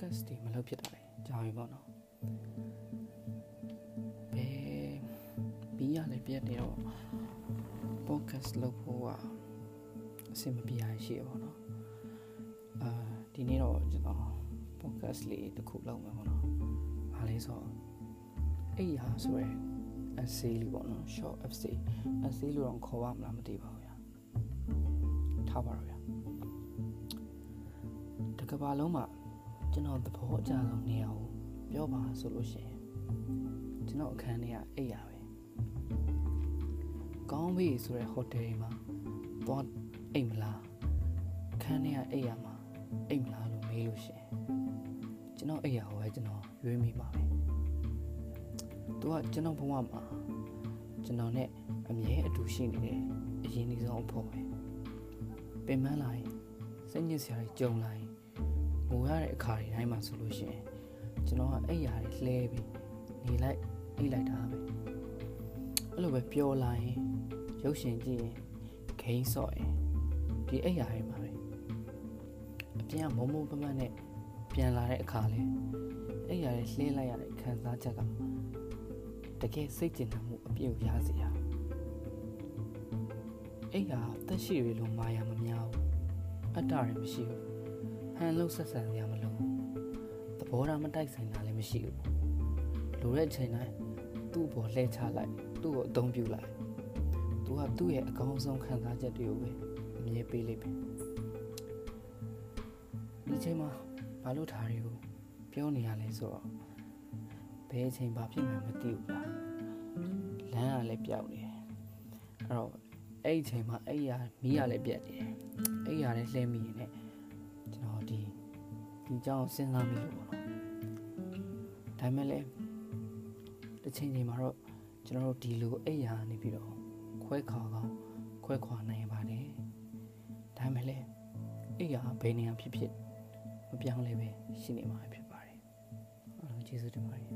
ဖြစ်တာလေကြာပြီပေါ့နော်ဘယ်ဘီးရလည်းပြတ်နေတော့ podcast လုပ်ဖို့ကအဆင်မပြေရရှိရပါတော့အာဒီနေ့တော့ကျွန်တော် podcast လေးတစ်ခုလုပ်မှာပေါ့နော်။ဘာလဲဆိုတော့အိယာဆိုရယ် essay လေးပေါ့နော် short essay essay လို့တော့ခေါ်ရမလားမသိပါဘူးဗျာ။ထားပါတော့ဗျာ။တကဘာလုံးမှာ ကျွန်တော်သဘောအကျဆုံးနေရာကိုပြောပါဆိုလို့ရှိရင်ကျွန်တော်အခန်းထဲကအိယာပဲ။ကောင်းပြီဆိုရယ်ဟိုတယ်မှာသွားအိမ်မလားခန်းထဲကအိယာမှာအိမ်မလားလို့မေးလို့ရှိရင်ကျွန်တော်အိယာကိုပဲကျွန်တော်ရွေးမိပါပဲသူကကျွန်တော်ဘဝမှာကျွန်တော်နဲ့အမြဲအတူရှိနေတယ်အရင်ဒီဆုံးအဖို့ပဲပင်မလာရင်စိတ်ညစ်စရာတွေကြုံလာရင် ငိုရတဲ့အခါတွေတိုင်းမှာဆိုလို့ရှိရင်ကျွန်တော်ကအိယာတွေလှဲပြီးနေလိုက်အိတ်လိုက်တာပဲအဲ့လိုပဲပျော်လာရင်ရုပ်ရှင်ကြည့်ရင်ဂိမ်းဆော့ရင်ဒီအိယာတွေမှာပဲအပြင်ကမုံမုံပမတ်နဲ့ပြန်လာတဲ့အခါလဲအဲ့ရတဲ့လှဲလိုက်ရတဲ့ခံစားချက်ကတကယ်စိတ်ကျဉ်းမှုအပြည့်ကိုရစေရအဲ့ရတက်ရှိရလို့မာယာမများဘူးအတ္တရမရှိဘူး ဟန်လို့ဆက်ဆံရမလို့သဘောထားမတိုက်ဆိုင်တာလည်းမရှိဘူးလိုတဲ့ချိန်တိုင်းသူ့ဘောလှဲချလိုက်သူ့ကိုအသုံးပြုလိုက်သူကသူ့ရဲ့အကောင်းဆုံးခံစားချက်တွေကိုပဲအမြဲပေးလိုက်ပဲဒီချိန်မှာဘာလို့ထားတွေကိုပြောနေရလဲဆိုတော့ဘယ်အချိန်ဘာဖြစ်မှန်းမသိဘူးလားလမ်းကလည်းပြောက်နေတယ်အဲ့တော့အဲ့ဒီအချိန်မှာအဲ့ရမီးရလည်းပြတ်နေတယ်အဲ့ရလည်းလှဲမိရင်လည်း ကျွန်တော်ဒီဒီအကြောင်းစဉ်းစားမိလို့ပေါ့နော်ဒါပေမဲ့လည်းတစ်ချိန်ချိန်မှာတော့ကျွန်တော်တို့ဒီလိုအဲ့ရနေပြီးတော့ခွဲခါကောင်းခွဲခွာနိုင်ပါတယ်ဒါပေမဲ့လည်းအဲ့ရဘယ်နေရာဖြစ်ဖြစ်မပြောင်းလဲပဲရှိနေမှာဖြစ်ပါတယ်အားလုံးကျေးဇူးတင်ပါတယ်